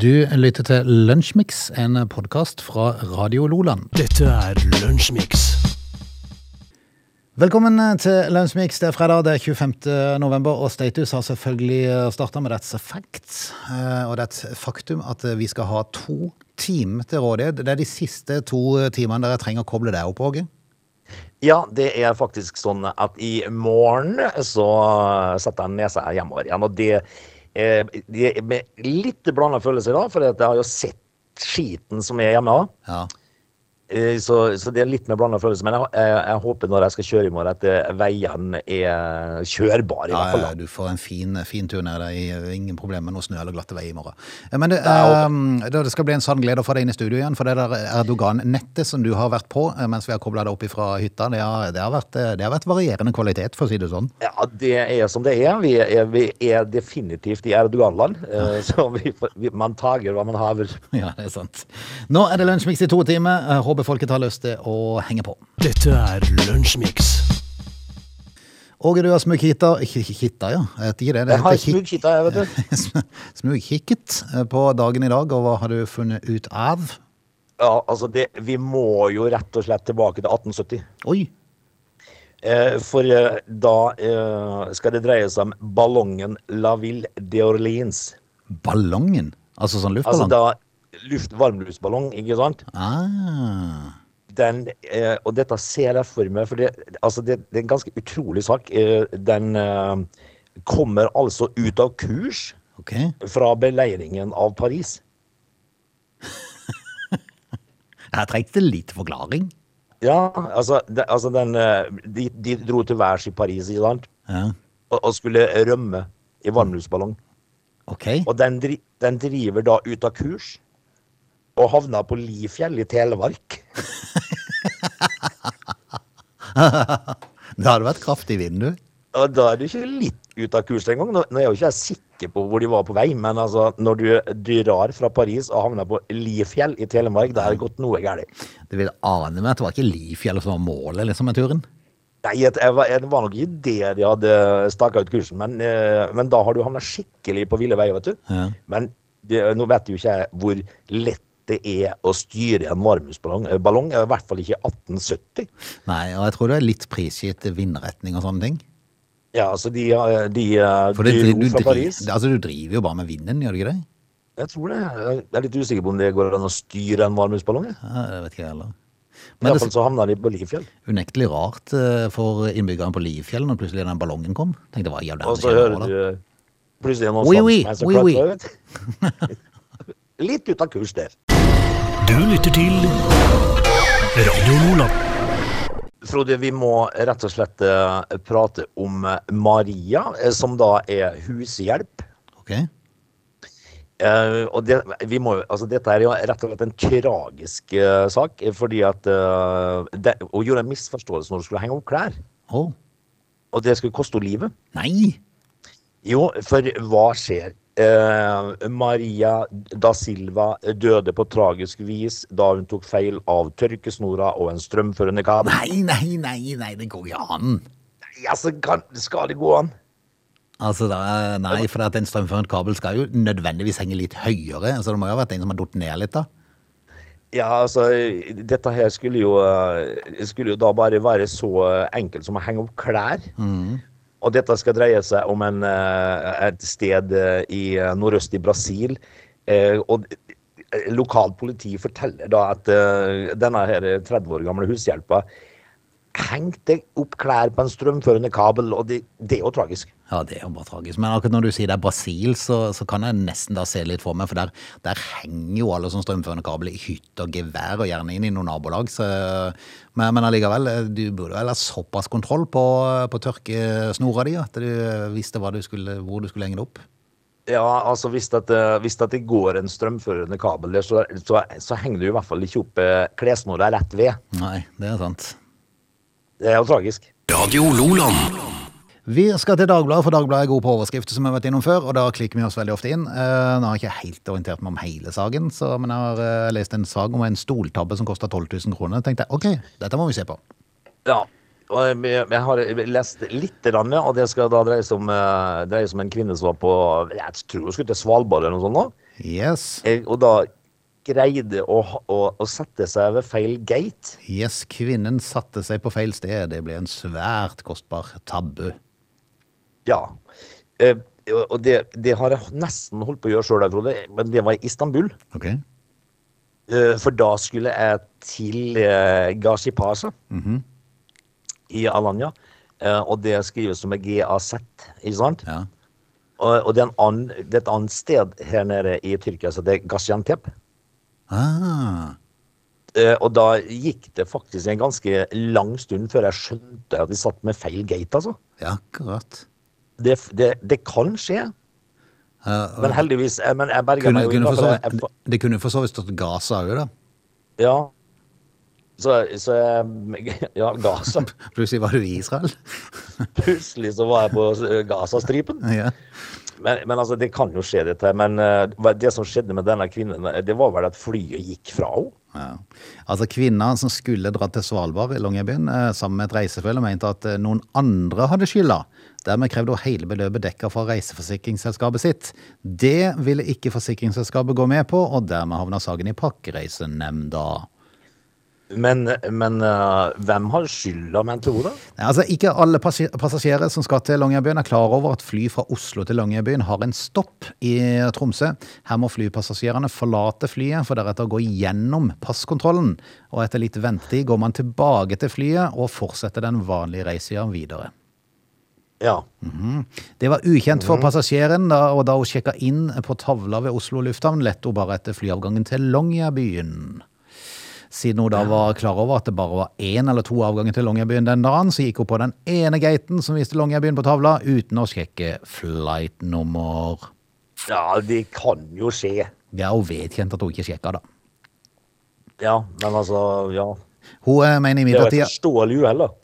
Du lytter til Lunsjmix, en podkast fra Radio Loland. Dette er Lunsjmix. Velkommen til Lunsjmix. Det er fredag, det er 25. november, og Status har selvfølgelig starta med That's a fact. Eh, Og det er et faktum at vi skal ha to timer til rådighet. Det er de siste to timene dere trenger å koble deg opp, Åge. Ja, det er faktisk sånn at i morgen så setter jeg nesa hjemover igjen. Og det, eh, med litt blanda følelser, da, for jeg har jo sett skiten som er hjemme. Ja. Eh, Så, så det er litt med blanda følelser. Men jeg, jeg, jeg håper når jeg skal kjøre i morgen, at eh, veiene er kjørbare. i Ja, hvert fall. ja, du får en fin, fin tur ned der. Ingen problem med noe snø eller glatte veier i morgen. Eh, Men det, eh, det skal bli en sann glede å få deg inn i studio igjen. For det der Erdogan-nettet som du har vært på mens vi har kobla deg opp fra hytta, det har, det, har vært, det har vært varierende kvalitet, for å si det sånn. Ja, det er som det er. Vi er, vi er definitivt i Erdogan-land. Så vi, vi, man tager hva man haver. Ja, det er sant. Nå er det Lunsjmix i to timer. Jeg håper folket har lyst til å henge på. Dette er Lunsjmix. Åge, du har smugkitta kitta, ja. Jeg det. det Jeg har smugkitta, jeg, vet du. Smugkikket eh, på dagen i dag, og hva har du funnet ut av? Ja, altså det, vi må jo rett og slett tilbake til 1870. Oi! Eh, for eh, da eh, skal det dreie seg om ballongen La Ville d'Orleans. Ballongen? Altså sånn Altså da luft, varmluftsballong, ikke sant? Ah. Den, eh, og dette ser jeg for meg, for det, altså det, det er en ganske utrolig sak. Eh, den eh, kommer altså ut av kurs okay. fra beleiringen av Paris. Her trengs det litt forklaring. Ja, altså, de, altså den, eh, de, de dro til værs i Paris, ikke sant? Ja. Og, og skulle rømme i varmluftsballong. Ok. Og den, den driver da ut av kurs og havna på Lifjell i Telemark. Det hadde vært kraftig vind, du. Og da er du ikke litt ut av kurs engang. Nå, er jo ikke jeg sikker på hvor de var på vei, men altså, når du drar fra Paris og havner på Lifjell i Telemark, da er det gått noe galt. Du vil ane meg at det var ikke Lifjell som var målet liksom, med turen? Nei, jeg, jeg, var, jeg var nok ikke det de hadde staka ut kursen, men, eh, men da har du havna skikkelig på ville veier, vet du. Ja. Men det, nå vet jo ikke jeg hvor lett det er å styre en varmhusballong. Eh, Ballong er i hvert fall ikke 1870. Nei, og jeg tror det er litt prisgitt vindretning og sånne ting. Ja, altså de, eh, de, eh, For det, de du, fra driver, Paris. altså, du driver jo bare med vinden, gjør du ikke det? Jeg tror det. Jeg er litt usikker på om det går an å styre en varmhusballong. jeg. Ja, det vet ikke jeg heller. I hvert fall så havna de på Lifjell. unektelig rart for innbyggerne på Lifjell når plutselig den ballongen kom. Tenkte, hva i det Og så hører du plutselig noen Oui, oui, oui, oui. Litt ut av kurs der. Du lytter til Radio Nordland. Frode, vi må rett og slett eh, prate om eh, Maria, eh, som da er hushjelp. Ok, Uh, og det, vi må, altså dette er jo rett og slett en tragisk uh, sak, fordi at uh, det, Hun gjorde en misforståelse når hun skulle henge opp klær, Oh. og det skulle koste henne livet. nei! Jo, for hva skjer? Eh, Maria da Silva døde på tragisk vis da hun tok feil av tørkesnora og en strømførende kabel. Nei, nei, nei, nei, det går ikke an. Nei, altså, kan, skal det gå an? Altså, da, nei, for at en strømførende kabel skal jo nødvendigvis henge litt høyere, så det må jo ha vært en som har datt ned litt da. Ja, altså, dette her skulle jo, eh, skulle jo da bare være så enkelt som å henge opp klær. Og dette skal dreie seg om en, eh, et sted eh, i eh, nordøst i Brasil. Og lokalt politi forteller da at denne her 30 år gamle hushjelpa hengte opp klær på en strømførende kabel, og det, det er jo tragisk. Ja, det er jo bare tragisk. Men akkurat når du sier det er Brasil, så, så kan jeg nesten da se litt for meg, for der, der henger jo alle sånne strømførende kabler i hytter og gevær, og gjerne inn i noen nabolag. Så, men, men allikevel, du burde vel ha såpass kontroll på, på tørkesnora di, at du visste du skulle, hvor du skulle henge det opp. Ja, altså hvis, eh, hvis det går en strømførende kabel der, så, så, så henger du i hvert fall ikke opp klessnora klesnora rett ved. Nei, det er sant. Det er jo tragisk. Radio Loland. Vi skal til Dagbladet, for Dagbladet er god på overskrifter, som jeg har vært innom før, og da klikker vi oss veldig ofte inn. Eh, nå har jeg ikke helt orientert meg om hele saken, så, men jeg har eh, lest en sak om en stoltabbe som kosta 12 000 kroner. Jeg tenkte ok, dette må vi se på. Ja. Og jeg, jeg har lest litt, og det skal da dreie seg om, eh, dreie seg om en kvinne som var på Jeg tror hun skulle til Svalbard eller noe sånt. nå. Yes. og da greide å, å, å sette seg ved feil gate. Yes, kvinnen satte seg på feil sted. Det ble en svært kostbar tabbe. Ja. Eh, og det, det har jeg nesten holdt på å gjøre sjøl, Frode, men det var i Istanbul. Ok? Eh, For da skulle jeg til eh, Gashipasa i Alanya. Eh, Og det skrives som en GAZ, ikke sant? Ja. Og, og det, er annen, det er et annet sted her nede i Tyrkia som heter Gaziantep. Ah, Eh, Og da gikk det faktisk en ganske lang stund før jeg skjønte at vi satt med feil gate, altså. ja, akkurat. Det, det, det kan skje, Uh, men heldigvis eh, Men jeg berga kunne, meg jo. kunne. Jeg- jeg- det kunne for så vidt stått Gaza òg, da. Ja. Så, så jeg Ja, Gaza. Plutselig var du i Israel. Plutselig så var jeg på eh, Gazastripen. ja. Men, men altså, det kan jo skje, dette. Men uh, det som skjedde med denne kvinnen, eh, det var vel at flyet gikk fra henne. Ja. Altså Kvinna som skulle dra til Svalbard i Longyearbyen uh, sammen med et reisefølge, mente at uh, noen andre hadde skylda. Dermed krevde hun hele beløpet dekka fra reiseforsikringsselskapet sitt. Det ville ikke forsikringsselskapet gå med på, og dermed havna saken i Pakkereisenemnda. Men, men uh, hvem har skylda, mente hun, da? Nei, Altså, Ikke alle passasjerer som skal til Longyearbyen er klar over at fly fra Oslo til Longyearbyen har en stopp i Tromsø. Her må flypassasjerene forlate flyet for deretter å gå gjennom passkontrollen. Og etter litt ventetid går man tilbake til flyet og fortsetter den vanlige reisa videre. Ja. Det var ukjent for passasjeren, da, og da hun sjekka inn på tavla ved Oslo lufthavn, lette hun bare etter flyavgangen til Longyearbyen. Siden hun da var klar over at det bare var én eller to avganger til Longyearbyen den dagen, så gikk hun på den ene gaten som viste Longyearbyen på tavla, uten å sjekke flight-nummer. ja, det kan jo skje. Ja, hun vedkjente at hun ikke sjekka, da. Ja, men altså, ja. Hun eh, mener imidlertid.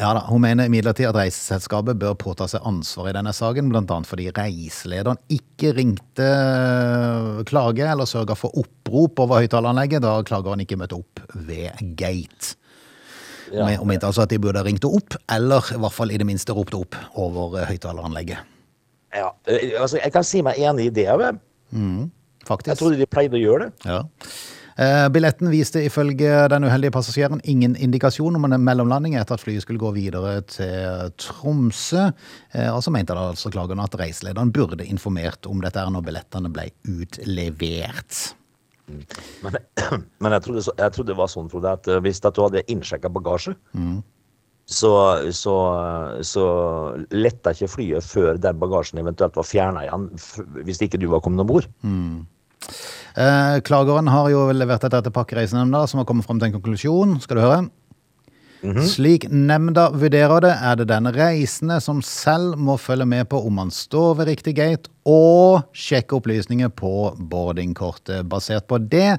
Ja Hun mener imidlertid at reiseselskapet bør påta seg ansvar i denne saken, bl.a. fordi reiselederen ikke ringte øh, klage eller sørga for opprop over høyttaleranlegget da klageren ikke møtte opp ved gate. Ja. Hun mente altså at de burde ringt opp, eller i hvert fall i det minste ropte opp over øh, høyttaleranlegget. Ja. eh, Altså, jeg kan si meg enig i det. Jeg Faktisk. trodde de pleide å gjøre det. Ja. Eh, Billetten viste ifølge den uheldige passasjeren ingen indikasjon om en mellomlanding etter at flyet skulle gå videre til Tromsø. Eh, Og så mente da altså klagerne at reiselederen burde informert om dette når billettene ble utlevert. Men, men jeg, trodde, jeg trodde det var sånn, Frode, at eh, hvis at du hadde innsjekka bagasje, så, så, så letta ikke flyet før den bagasjen eventuelt var fjerna igjen, hvis ikke du var kommet om bord. Eh, Klageren har jo levert dette til Pakkereisenemnda, som har kommet frem til en konklusjon. Skal du høre? Slik nemnda vurderer det, er det den reisende som selv må følge med på om han står ved riktig gate, og sjekke opplysninger på boardingkortet. Basert på det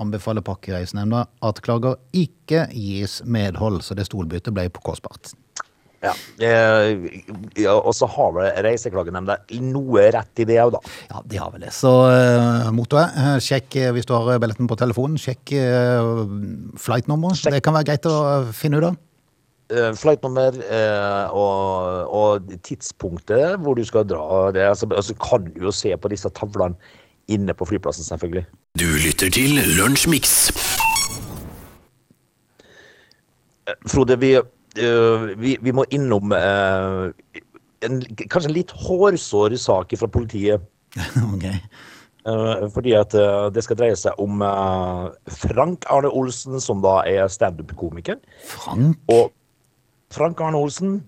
anbefaler Pakkereisenemnda at klager ikke gis medhold, så det stolbyttet ble på kostbart. Ja. Eh, ja, og så har vel Reiseklagenemnda noe rett i det òg, da. Ja, de har vel det. Så uh, mottoet, eh, sjekk eh, hvis du har billetten på telefonen, sjekk uh, flightnummer. Sjekk. Det kan være greit å finne ut av. Eh, Flightnummer eh, og, og tidspunktet hvor du skal dra. Det, altså, altså kan du jo se på disse tavlene inne på flyplassen, selvfølgelig. Du lytter til Lunsjmix. Frode, vi, eh, vi, vi må innom eh, en, kanskje en litt hårsår sak fra politiet. okay. Eh, fordi at eh, det skal dreie seg om Frank Arne Olsen, som da er standup-komiker. Frank? Og Frank Arne Olsen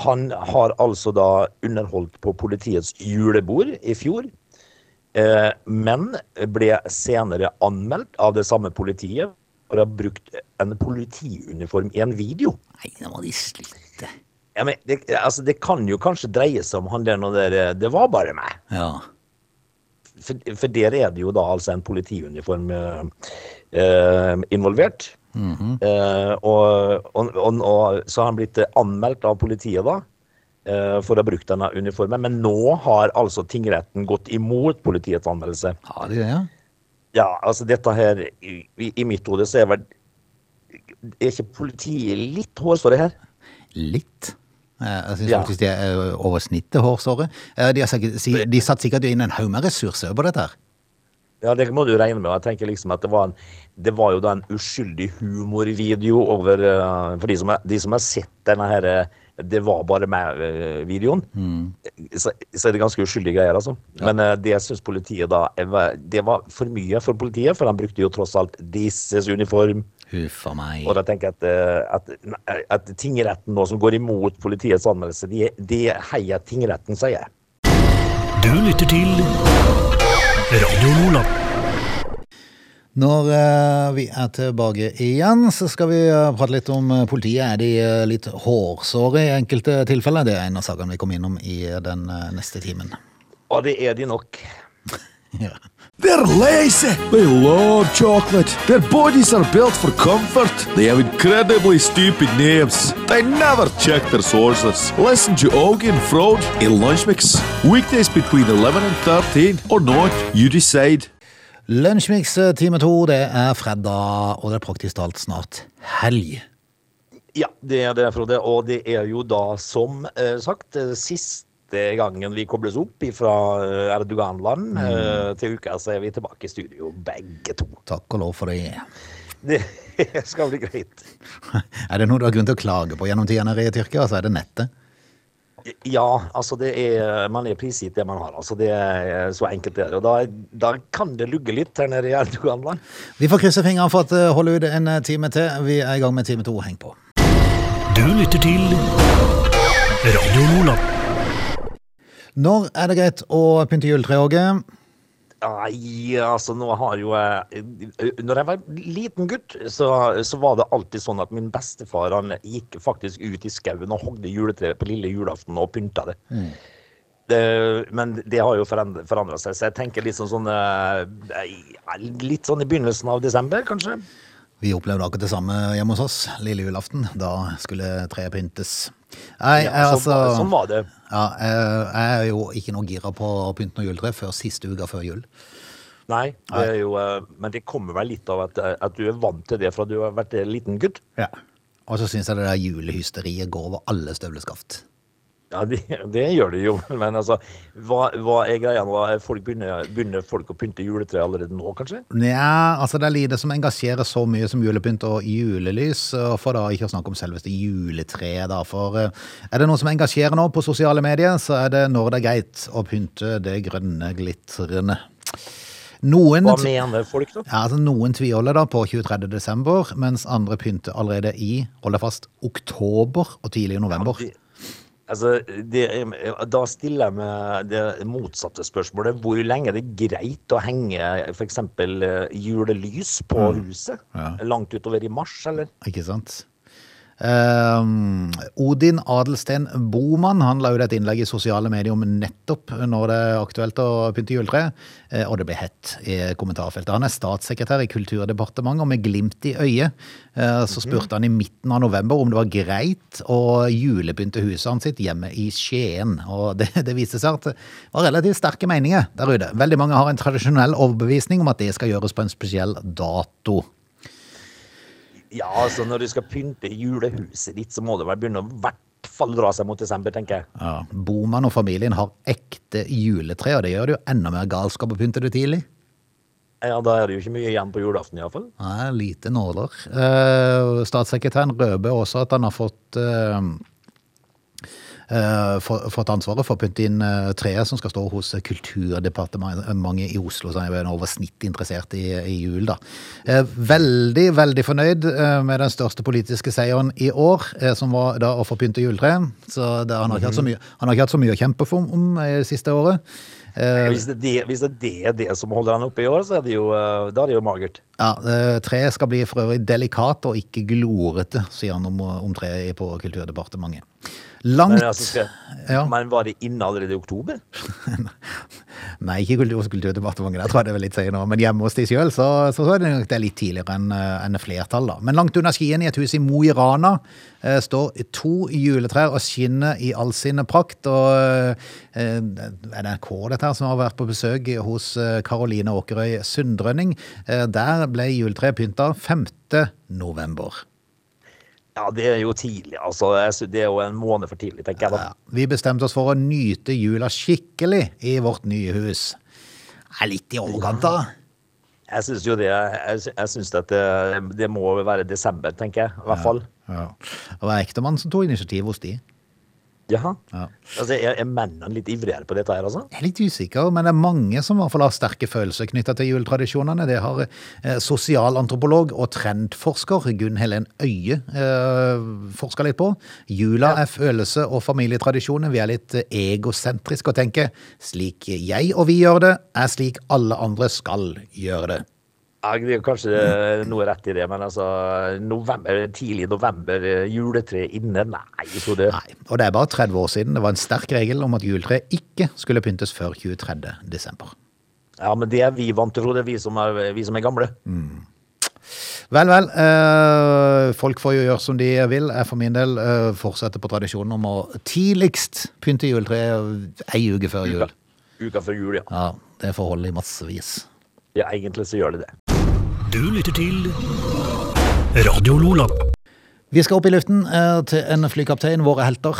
Han har altså da underholdt på politiets julebord i fjor. Men ble senere anmeldt av det samme politiet for å ha brukt en politiuniform i en video. Nei, nå må de slutte. Ja, men det, altså, det kan jo kanskje dreie seg om han der nå der Det var bare meg. Ja. For, for der er det jo da altså en politiuniform eh, eh, involvert. eh, og, og, og, og så har han blitt eh, anmeldt av politiet da, eh, for å ha brukt denne uniformen. Men nå har altså tingretten gått imot politiets anmeldelse. Har de det, ja? Ja, altså dette her, i, i mitt hode så er vel Er ikke politiet litt hårsåre her? Litt. Eh, Jeg syns Ja. faktisk de er eh, over snittet hårsåre. Eh, De, de satt sikkert inn en haug med ressurser på dette her. Ja, det må du regne med. Jeg tenker liksom at det var, en, det var jo da en uskyldig humorvideo over For de som, er, de som har sett denne her Det var bare meg-videoen, så, så er det ganske uskyldige greier, altså. Men uh, det syns politiet da Det var for mye for politiet, for de brukte jo tross alt disses uniform. Huffa meg. Og da tenker jeg at, eh, at, at tingretten nå som går imot politiets anmeldelse, de, de heier tingretten, sier jeg. Du lytter til Når eh, vi er tilbake igjen, så skal vi eh, prate litt om eh, politiet. Er de litt hårsåre i enkelte tilfeller? Det er en av sakene vi kommer innom i den neste timen. Og det er de nok. Ja. They're lazy. They love chocolate. Their bodies are built for comfort. They have incredibly stupid names. They never check their sources. Listen to Augie and Frode in Lunch Mix. Weekdays between 11 and 13 or not, you decide. Lunsjmix eh, time to, det er fredag, og det er praktisk talt snart helg. Ja, det er det, Frode. Og det er jo da, som eh, sagt, eh, siste gangen vi kobles opp fra Erdogan-land. Eh, til uka så er vi tilbake i studio, begge to. Takk og lov for det. Det skal bli greit. Er det noe du har grunn til å klage på gjennom tida nede i Tyrkia, så er det nettet. Ja, altså det er Man er prisgitt det man har. altså det er Så enkelt det er det. Og da, da kan det lugge litt her nede i Erdogan-land. Vi får krysse fingrene for at det holder ut en eh, time til. Vi er i gang med time to. Heng på. Du lytter til Radio Nordland. Når er det greit å pynte juletreet, Åge? Nei, altså nå har jo jeg Når jeg var liten gutt, så, så var det alltid sånn at min bestefar han gikk faktisk ut i skauen og hogde juletreet på lille julaften og pynta det. det men det har jo forandra seg, så jeg tenker litt sånn, sånn eh, Litt sånn i begynnelsen av desember, kanskje. Vi opplevde akkurat det samme hjemme hos oss lille julaften. Da skulle treet pyntes. Nei, Ja, sånn, altså sånn var det. Ja, jeg, jeg er jo ikke noe gira på å pynte noe juletre før siste uka før jul. Nei, det jo, eh, men det kommer vel litt av at, eh, at du er vant til det fra du har vært en liten gutt. Ja. Og så syns jeg det der julehysteriet går over alle støvleskaft. Ja, det, det gjør det jo, men altså, hva, hva er greia nå? Folk begynner, begynner folk å pynte juletre allerede nå, kanskje? Nja, altså det er lite som engasjerer så mye som julepynt og julelys, for da ikke å snakke om selveste juletreet, da. For eh, er det noe som engasjerer nå på sosiale medier, så er det når det er greit å pynte det grønne glitrende. Noen, Hva mener folk, da? ja, altså noen tviholder da på 23. desember, mens andre pynter allerede i, hold deg fast, oktober og tidlig i november. Det, altså, det, da stiller jeg meg det motsatte spørsmålet. Hvor lenge er det greit å henge f.eks. julelys på huset? Ja. Langt utover i mars, eller? Ikke sant? Ehm, Odin Adelsten Boman han la ut et innlegg i sosiale medier om nettopp når det er aktuelt å pynte juletre, eh, og det ble hett i kommentarfeltet. Han er statssekretær i Kulturdepartementet, og med glimt i øyet uh, så spurte han i midten av november om det var greit å julepynte huset sitt hjemme i Skien. Og det, det viste seg at det var relativt sterke meninger der ute. Veldig mange har en tradisjonell overbevisning om at det skal gjøres på en spesiell dato. Ja, altså når du skal pynte julehuset ditt, så må det vel begynne å hvert fall dra seg mot desember, tenker jeg. Ja, Boman og familien har ekte juletre, og det gjør det jo enda mer galskap å pynte det tidlig. Ja, Da er det jo ikke mye igjen på julaften, iallfall. Nei, lite nåler. Eh, statssekretæren røper også at han har fått eh, fått ansvaret for å pynte inn eh, treet som skal stå hos Kulturdepartementet i Oslo, så han er over snitt interessert i, i jul, da. Eh, veldig, veldig fornøyd eh, med den største politiske seieren i år, eh, som var da å få pynte juletre. Så det, han, har ikke hatt så mye, han har ikke hatt så mye å kjempe for om i det siste året. Eh, Hvis det, det, hvis det er det, som holder han oppe i år, så er det jo, eh, da er det jo magert. Ja, eh, Treet skal bli for øvrig delikat og ikke glorete, sier han om, om treet på Kulturdepartementet. Langt Men, altså, Ja. men var det inne allerede i oktober? Nei, ikke Kulturdepartementet, der tror jeg det var litt senere. Men hjemme hos de sjøl, så, så, så er det nok det litt tidligere enn en flertall, da. Men langt unna Skien, i et hus i Mo i Rana, eh, står to juletrær og skinner i all sin prakt. Og eh, er det NRK dette her som har vært på besøk hos eh, Karoline Åkerøy Sundrønning? Eh, der ble juletreet pynta 5. november. Ja, det er jo tidlig, altså. Det er jo en måned for tidlig, tenker jeg da. Ja. Vi bestemte oss for å nyte jula skikkelig i vårt nye hus. Er litt i overkant, da. Jeg syns jo det. Jeg, jeg syns at det, det må være desember, tenker jeg. I hvert fall. Ja. Det var ektemannen som tok initiativ hos de. Jaha. Ja. Altså, er, er mennene litt ivrigere på dette her, altså? Jeg er litt usikker, men det er mange som i hvert fall har sterke følelser knytta til juletradisjonene. Det har eh, sosialantropolog og trendforsker Gunn Helen Øie eh, forska litt på. Jula er følelse- og familietradisjoner. Vi er litt eh, egosentriske og tenker slik jeg og vi gjør det, er slik alle andre skal gjøre det. Ja, det er kanskje noe rett i det, men altså november, Tidlig november, eh, juletre inne? Nei, jeg tror det Nei, og det er bare 30 år siden det var en sterk regel om at juletre ikke skulle pyntes før 23. desember. Ja, men det er vi vant til, Frode. Vi som er, vi som er gamle. Vel, vel. Eh, folk får jo gjøre som de vil. Jeg for min del eh, fortsetter på tradisjonen om å tidligst pynte juletreet ei uke før jul. Uka, uka før jul, ja. Ja, Det får holde i massevis. ja. Egentlig så gjør det det. Du lytter til Radio Lola. Vi skal opp i luften eh, til en flykaptein, våre helter.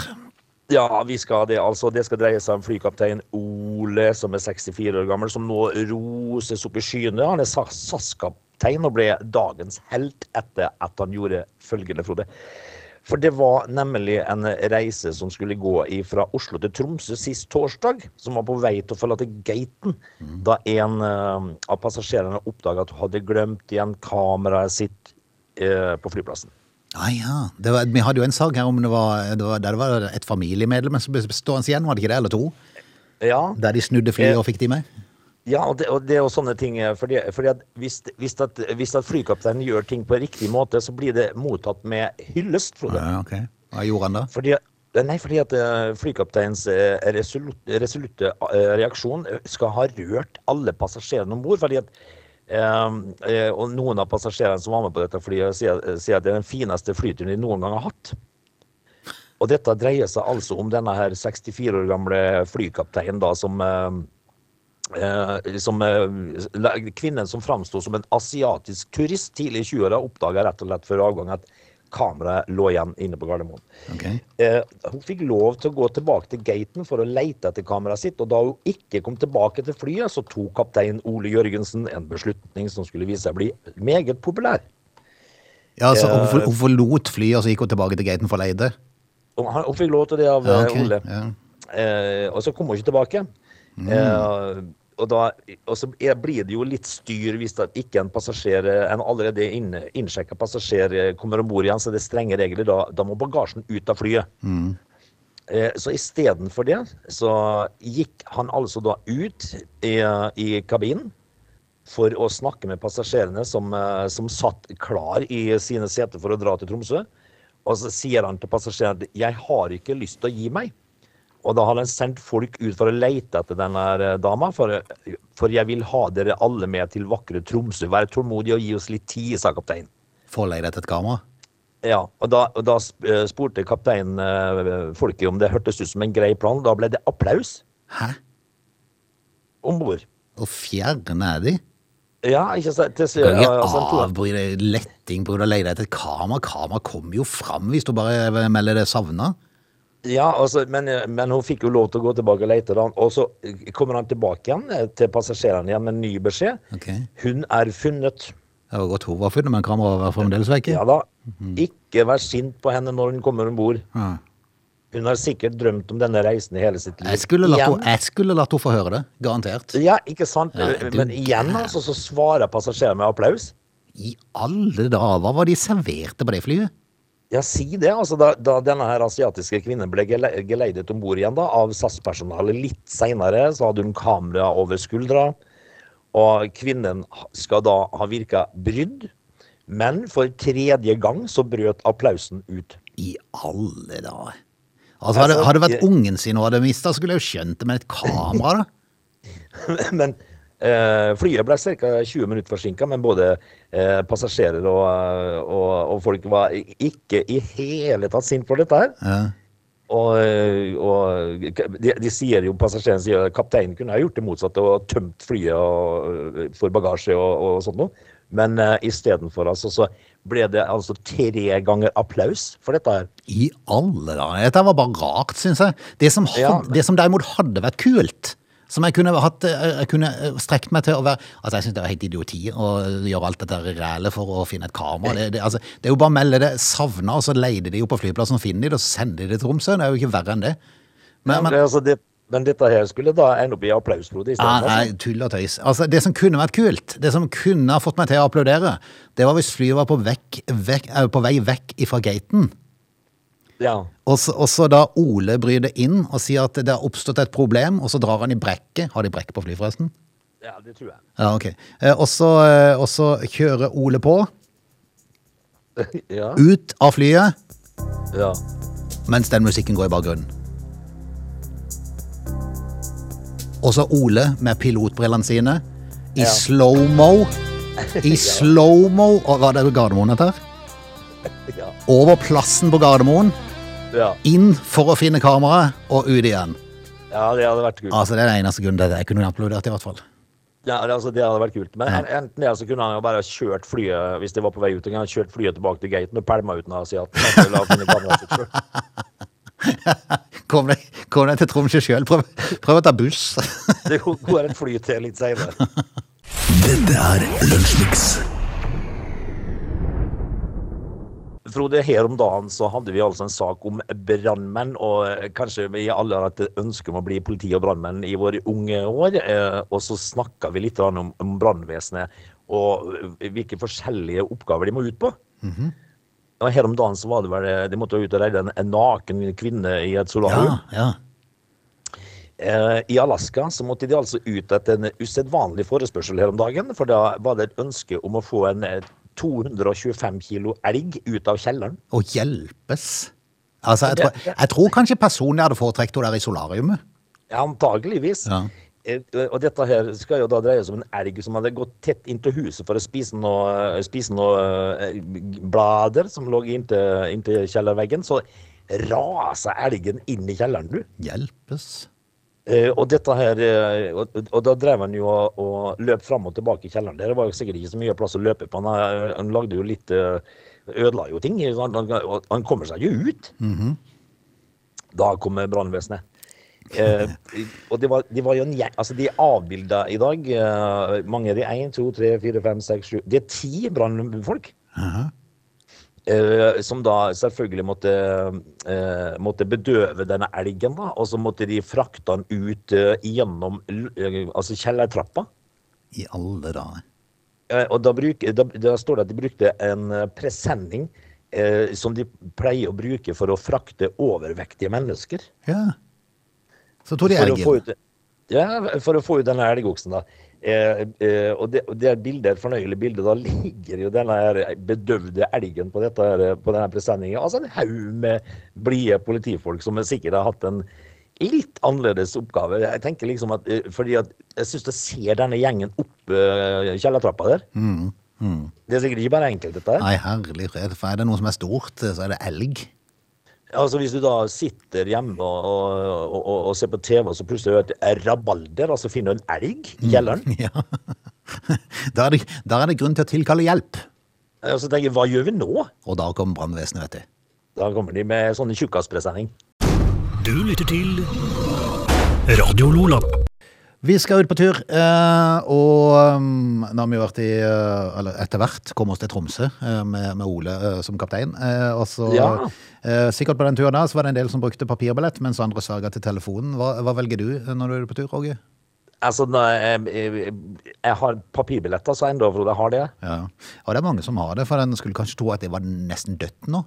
Ja, vi skal det, altså. Det skal dreie seg om flykaptein Ole, som er 64 år gammel, som nå roses opp i skyene. Han er sa- SAS-kaptein og ble dagens helt etter at han gjorde følgende, Frode. For det var nemlig en reise som skulle gå fra Oslo til Tromsø sist torsdag, som var på vei til å forlate gaten, da en eh, av passasjerene oppdaga at hun hadde glemt igjen kameraet sitt eh, på flyplassen. Ah, ja. det var, vi hadde jo en sak her om det var, det var, der det var et familiemedlem som ble stående igjen, var det ikke det? Eller to? Ja, Der de snudde flyet og fikk de med? Ja, og det, og det er jo sånne ting eh, fordi, fordi at hvis, hvis, at, hvis at flykapteinen gjør ting på riktig måte, så blir det mottatt med hyllest, Frode. Ja, ok. Hva gjorde han da? Fordi, nei, fordi at eh, flykapteinens resolutte, resolut, resolutte eh, reaksjon eh, skal ha rørt alle passasjerene om bord. Fordi at eh, eh, Og noen av passasjerene som var med på dette flyet, sier, sier at det er den fineste flyturen de noen gang har hatt. Og dette dreier seg altså om denne her 64 år gamle flykapteinen da, som eh, Eh, som, eh, kvinnen som framsto som en asiatisk turist tidlig i 20-åra, oppdaga rett og slett før avgang at kameraet lå igjen inne på Gardermoen. Okay. Eh, hun fikk lov til å gå tilbake til gaten for å lete etter kameraet sitt, og da hun ikke kom tilbake til flyet, så tok kaptein Ole Jørgensen en beslutning som skulle vise seg å bli meget populær. Ja, altså Eh, hun, hun forlot flyet, og så gikk hun tilbake til gaten for å leide? det? Hun, Hun fikk lov til det av Ja, okay. Ole. Ja. Eh, og så kom hun ikke tilbake. Eh, og, da, og så blir det jo litt styr hvis ikke en passasjer, eh, en allerede inn, innsjekka passasjer eh, kommer om bord igjen, så det er strenge regler. Da, da må bagasjen ut av flyet. Eh, så istedenfor det, så gikk han altså da ut i, i kabinen for å snakke med passasjerene som, eh, som satt klar i sine seter for å dra til Tromsø. Og så sier han til passasjerene at 'jeg har ikke lyst til å gi meg'. Og da har han sendt folk ut for å lete etter denne dama, for, for 'jeg vil ha dere alle med til vakre Tromsø'. Vær tålmodig og gi oss litt tid, sa kapteinen. For å leide etter et kamera? Ja, og da, og da eh, spurte kapteinen eh, folket om det hørtes ut som en grei plan. Da ble det applaus Hæ? om bord. Og fjerne er de? Ja, ikke sant? Til, Kan ikke ja, han tok- avbry deg letting pga. å leide etter et kamera. Kamera kommer jo fram hvis du bare melder det savna. Ja altså, men, men hun fikk jo lov til å gå tilbake og lete. Da. Og så kommer han tilbake igjen eh, til passasjerene igjen med en ny beskjed. Okay. Hun er funnet. Det var godt hun var funnet, men kameraet var fremdeles vekke. Ja da. Ikke vær sint på henne når hun kommer om bord. Ja. Hun har sikkert drømt om denne reisen i hele sitt liv. Jeg skulle latt Igjen- henne- jeg skulle latt henne få høre det. Garantert. Ja, ikke sant? Ja, du Men igjen altså, så svarer passasjeren med applaus. I alle dager, hva var de serverte på det flyet? Ja, si det. altså Da, da denne her asiatiske kvinnen ble gele- geleidet om bord igjen da, av SAS-personalet litt seinere, så hadde hun kamera over skuldra. Og kvinnen skal da ha virka brydd. Men for tredje gang så brøt applausen ut. I alle dager. Altså, hadde, Altså, hadde det vært ungen sin hun hadde mista, skulle jeg jo skjønt det med et kamera, da. Men flyet ble ca. 20 minutter forsinka, men både eh, passasjerer og, eh, og, og folk var ikke i hele tatt sint for dette her. Ja. Og, eh, og de, de sier jo, passasjeren sier kapteinen kunne ha gjort det motsatte og tømt flyet og, for bagasje og, og sånt noe. Men uh, istedenfor altså, så ble det altså tre ganger applaus for dette her. I alle dager. Dette var bare rart, syns jeg. Det som, had, Ja. det som derimot hadde vært kult, som jeg kunne, hatt, eh, jeg kunne strekt meg til å være Altså, jeg syns det er helt idioti å gjøre alt dette rælet for å finne et kamera. Det, det, altså, det er jo bare å melde det savna, og så leide de jo på flyplassen og finner de det, og så sender de det til Tromsø. Det er jo ikke verre enn det. Men, Men, men, altså, det, men dette her skulle da ende opp i applaus, Frode. i stedet, Nei, nei, tull og tøys. Altså, det som kunne vært kult, det som kunne ha fått meg til å applaudere, det var hvis flyet var på, vekk, vekk, eh, på vei vekk ifra gaten. Ja. Og så, og så da Ole bryr det inn og sier at det har oppstått et problem, og så drar han i brekket. Har de brekk på fly, forresten? ja, det tror jeg. Ja, ok. Eh, Og så, eh, og så kjører Ole på, Ja. ut av flyet, ja. mens den musikken går i bakgrunnen. Og så Ole med pilotbrillene sine, i slow-mo. I slow-mo. Hva Var det Gardermoen dette her? Ja. Over plassen på Gardermoen, Ja. inn for å finne kameraet, og ut igjen. ja, det hadde vært kult. Altså, Det er det eneste grunnen til det. jeg kunne applaudert, i hvert fall. Ja, det, altså, det hadde vært kult. Men Ja. enten det, så kunne han jo bare kjørt flyet hvis det var på vei ut, han kjørt flyet tilbake til gaten og pælma ut den av selv. Kom deg, kom deg til Tromsø sjøl. Prøv, prøv å ta buss. Det går et fly til litt seinere. Dette er Lunsjmix. Frode, her om dagen så hadde vi altså en sak om brannmenn, og kanskje vi alle har hatt ønske om å bli politi og brannmenn i våre unge år. eh, Og så snakka vi litt om, om brannvesenet og hvilke forskjellige oppgaver de må ut på. Og her om dagen så var det vel eh, De måtte ut og redde en, en naken kvinne i et solarium. ja. Eh, I Alaska så måtte de altså ut etter en usedvanlig forespørsel her om dagen. For da var det et ønske om å få en 225 kilo elg ut av kjelleren. Og hjelpes. Altså, jeg, tror, jeg tror kanskje personlig hadde foretrekt henne der i solariumet. Ja, Antageligvis. Ja. Eh, Og dette her skal jo da dreie seg om en elg som hadde gått tett inntil huset for å spise noe, spise noe eh, blader som lå inntil, inntil kjellerveggen. Så rasa elgen inn i kjelleren, du. Hjelpes. Eh, og dette her, eh, og, og da drev han jo og, og løp fram og tilbake i kjelleren. Det var jo sikkert ikke så mye plass å løpe på. Han, eh, han lagde jo litt Ødela jo ting. Han, han, han kommer seg jo ut. Da kommer brannvesenet. Eh, og det var, de var jo en gjeng Altså, de er avbilda i dag. Eh, mange er de? Én, to, tre, fire, fem, seks, sju Det er ti brannfolk. Aha. Eh, som da selvfølgelig måtte, eh, måtte bedøve denne elgen, da. Og så måtte de frakte den ut eh, gjennom eh, altså kjellertrappa. I alle dager. Eh, og da, bruk, da, da står det at de brukte en eh, presenning eh, som de pleier å bruke for å frakte overvektige mennesker. Ja. Så tok de For elgen. ut, ja, for å få ut denne elgoksen, da. Eh, eh, og det, og det bildet, et fornøyelig bilde. Da ligger jo denne her bedøvde elgen på, dette, på denne presenningen. Altså en haug med blide politifolk som sikkert har hatt en litt annerledes oppgave. Jeg tenker liksom at, eh, fordi at jeg syns jeg ser denne gjengen opp uh, kjellertrappa der. Det er sikkert ikke bare enkelt, dette her. Nei, herlig fred. For er det noe som er stort, så er det elg. Altså Hvis du da sitter hjemme og, og, og, og ser på TV, og så plutselig hører du et rabalder, og så finner du en elg i kjelleren. Ja. Da er, det, da er det grunn til å tilkalle hjelp. Og så tenker jeg, hva gjør vi nå? Og da kommer brannvesenet, vet du. Da kommer de med sånne tjukkaspresenning. Du lytter til Radio Lola. Vi skal ut på tur, eh, og um, nå har vi vært i, eh, eller etter hvert, kommet oss til Tromsø eh, med, med Ole som kaptein. Og så, Ja. sikkert på den turen der, så var det en del som brukte papirbillett, mens andre sverga til telefonen. Hva, hva velger du når du er på tur, Roger? Altså, jeg, jeg, jeg har papirbilletter, så enda, Frode, jeg har det. Ja, og det er mange som har det, for den skulle kanskje tro at det var nesten dødt nå.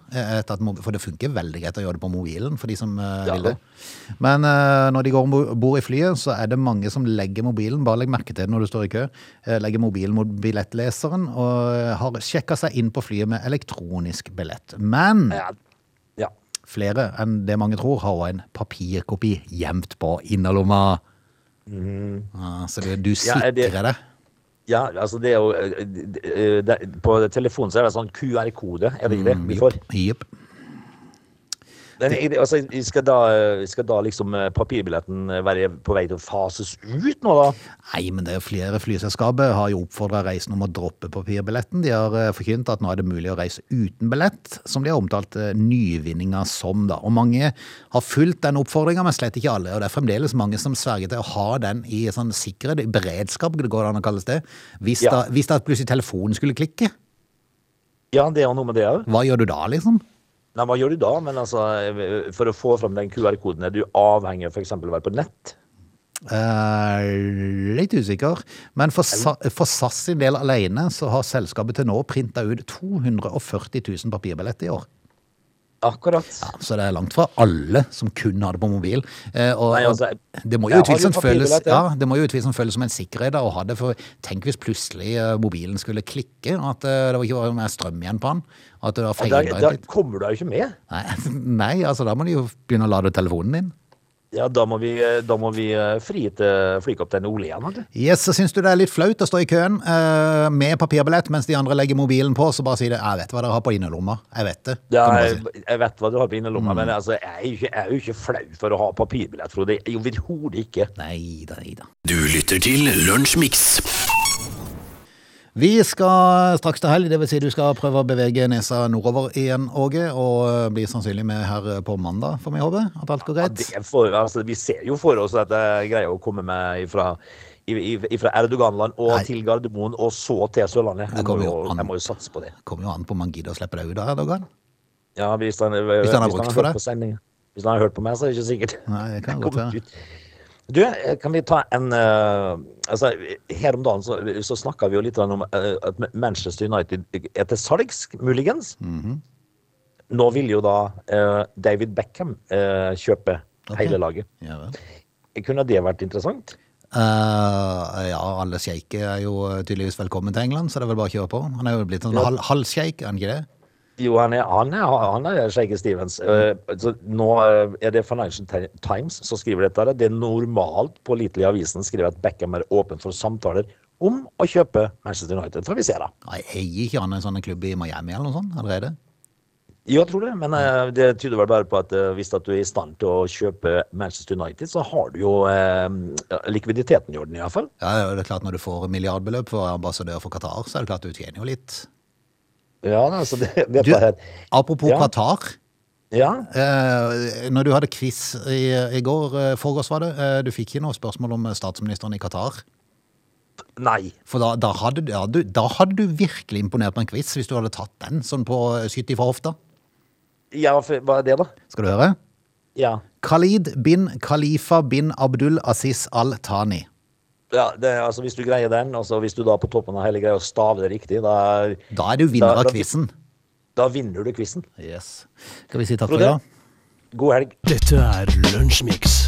For det funker veldig greit å gjøre det på mobilen for de som eh, Ja, vil det. Men eh, når de går om bord i flyet, så er det mange som legger mobilen, bare legg merke til det når du står i kø, eh, legger mobilen mot billettleseren og har sjekka seg inn på flyet med elektronisk billett. Men Ja. flere enn det mange tror, har en papirkopi gjemt på innerlomma. Ja, så du, du Mhm. Ja, det- Ja, altså det er jo eh, det, det, På telefonen så er det sånn QR-kode, er det ikke det vi får? Yep, jeg- altså, skal, da, skal da liksom eh, papirbilletten være på vei til å fases ut nå, da? Nei, men det er flere flyselskaper har jo oppfordra reisende om å droppe papirbilletten. De har eh, forkynt at nå er det mulig å reise uten billett, som de har omtalt eh, nyvinninga som. da. Og mange har fulgt den oppfordringa, men slett ikke alle. Og det er fremdeles mange som sverger til å ha den i sånn sikkerhet, i beredskap, det går an å kalles det. Hvis, Ja. da, hvis da plutselig telefonen skulle klikke, Ja, det er noe med det òg. hva gjør du da, liksom? Nei, hva gjør du da? Men altså, eh, for å få fram den QR-koden, er du avhengig av f.eks. å være på nett? Eh, litt usikker. Men for, for SAS sin del alene så har selskapet til nå printa ut 240 000 papirbilletter i år. Akkurat. Ja, så det er langt fra alle som kun har det på mobil. Eh, og, Nei, altså, det må jo utvilsomt føles, ja, føles som en sikkerhet da, å ha det. For tenk hvis plutselig eh, mobilen skulle klikke, at eh, det var ikke var mer strøm igjen på den. At det var Da, da kommer du deg jo ikke med. Nei, nei, altså da må du jo begynne å lade telefonen din. Ja, da må vi, da må vi eh, fri til flykaptein Ole igjen. Yes, så Syns du det er litt flaut å stå i køen uh, med papirbillett mens de andre legger mobilen på, så bare si det. 'Jeg vet hva dere har på innerlomma'. Jeg vet det. Ja, jeg, jeg vet hva du har på innerlomma, Mm. men altså, jeg, er ikke, jeg er jo ikke flau for å ha papirbillett, Frode. Overhodet ikke. Nei da, nei da. Du lytter til Lunsjmix. Vi skal straks til helg, dvs. Si du skal prøve å bevege nesa nordover igjen, Åge. Og blir sannsynlig med her på mandag, får vi håpe. At alt går Ja, greit. det for, altså, vi ser jo for oss at jeg greier å komme meg i- Erdoganland og Nei. til Gardermoen, og så til Sørlandet. Det Jeg må, jo, an. jeg må jo satse på det. Kommer jo an på om man gidder å slippe deg ut av Erdogan. Ja, hvis han, Hvis han har brukt for sendingen. Hvis han har hørt på meg, så er det ikke sikkert. Nei, det kan godt være. ut. Du, eh, kan vi ta en uh, altså, Her om dagen så, så snakka vi jo litt om uh, at Manchester United er til salgs, muligens. Mhm. Nå vil jo da uh, David Beckham kjøpe okay. hele laget. Ja. Kunne det vært interessant? Uh, ja, alle sjeiker er jo tydeligvis velkommen til England, så det er vel bare å kjøre på. Han er jo blitt en Ja. halv, halvsjeik, er han ikke det? Jo, han er, han er, han er Shaggy Stevens. Eh, så nå eh, er det Financial Times som skriver dette. Det er normalt pålitelig avisen skriver at Beckham er åpen for samtaler om å kjøpe Manchester United. Får vi se, da. Eier ikke han en sånn klubb i Miami eller noe sånt allerede? Jo, jeg tror det, men eh, det tyder vel bare på at hvis at du er i stand til å kjøpe Manchester United, så har du jo eh, likviditeten i orden, iallfall. Ja, det er klart Når du får milliardbeløp for ambassadør for Qatar, så er det klart du tjener jo litt. Ja, altså det, Du, apropos Ja. Qatar. Ja. Eh, når du hadde quiz i, i går, eh, var det, eh, du fikk ikke noe spørsmål om statsministeren i Qatar. Nei. For da, da, hadde, du- ja, du, da hadde du virkelig imponert på en quiz hvis du hadde tatt den sånn på 70 fra hofta. Ja, hva er det, da? Skal du høre? Ja. Khalid bin Khalifa bin Abdul Aziz al-Thani. Ja det, altså Hvis du greier den, altså hvis du da på toppen av hele greia staver det riktig, da, Da er du vinner Da- av da- quizen. da vinner du quizen. Yes. Skal vi si takk for i dag? God helg. Dette er Lunsjmix.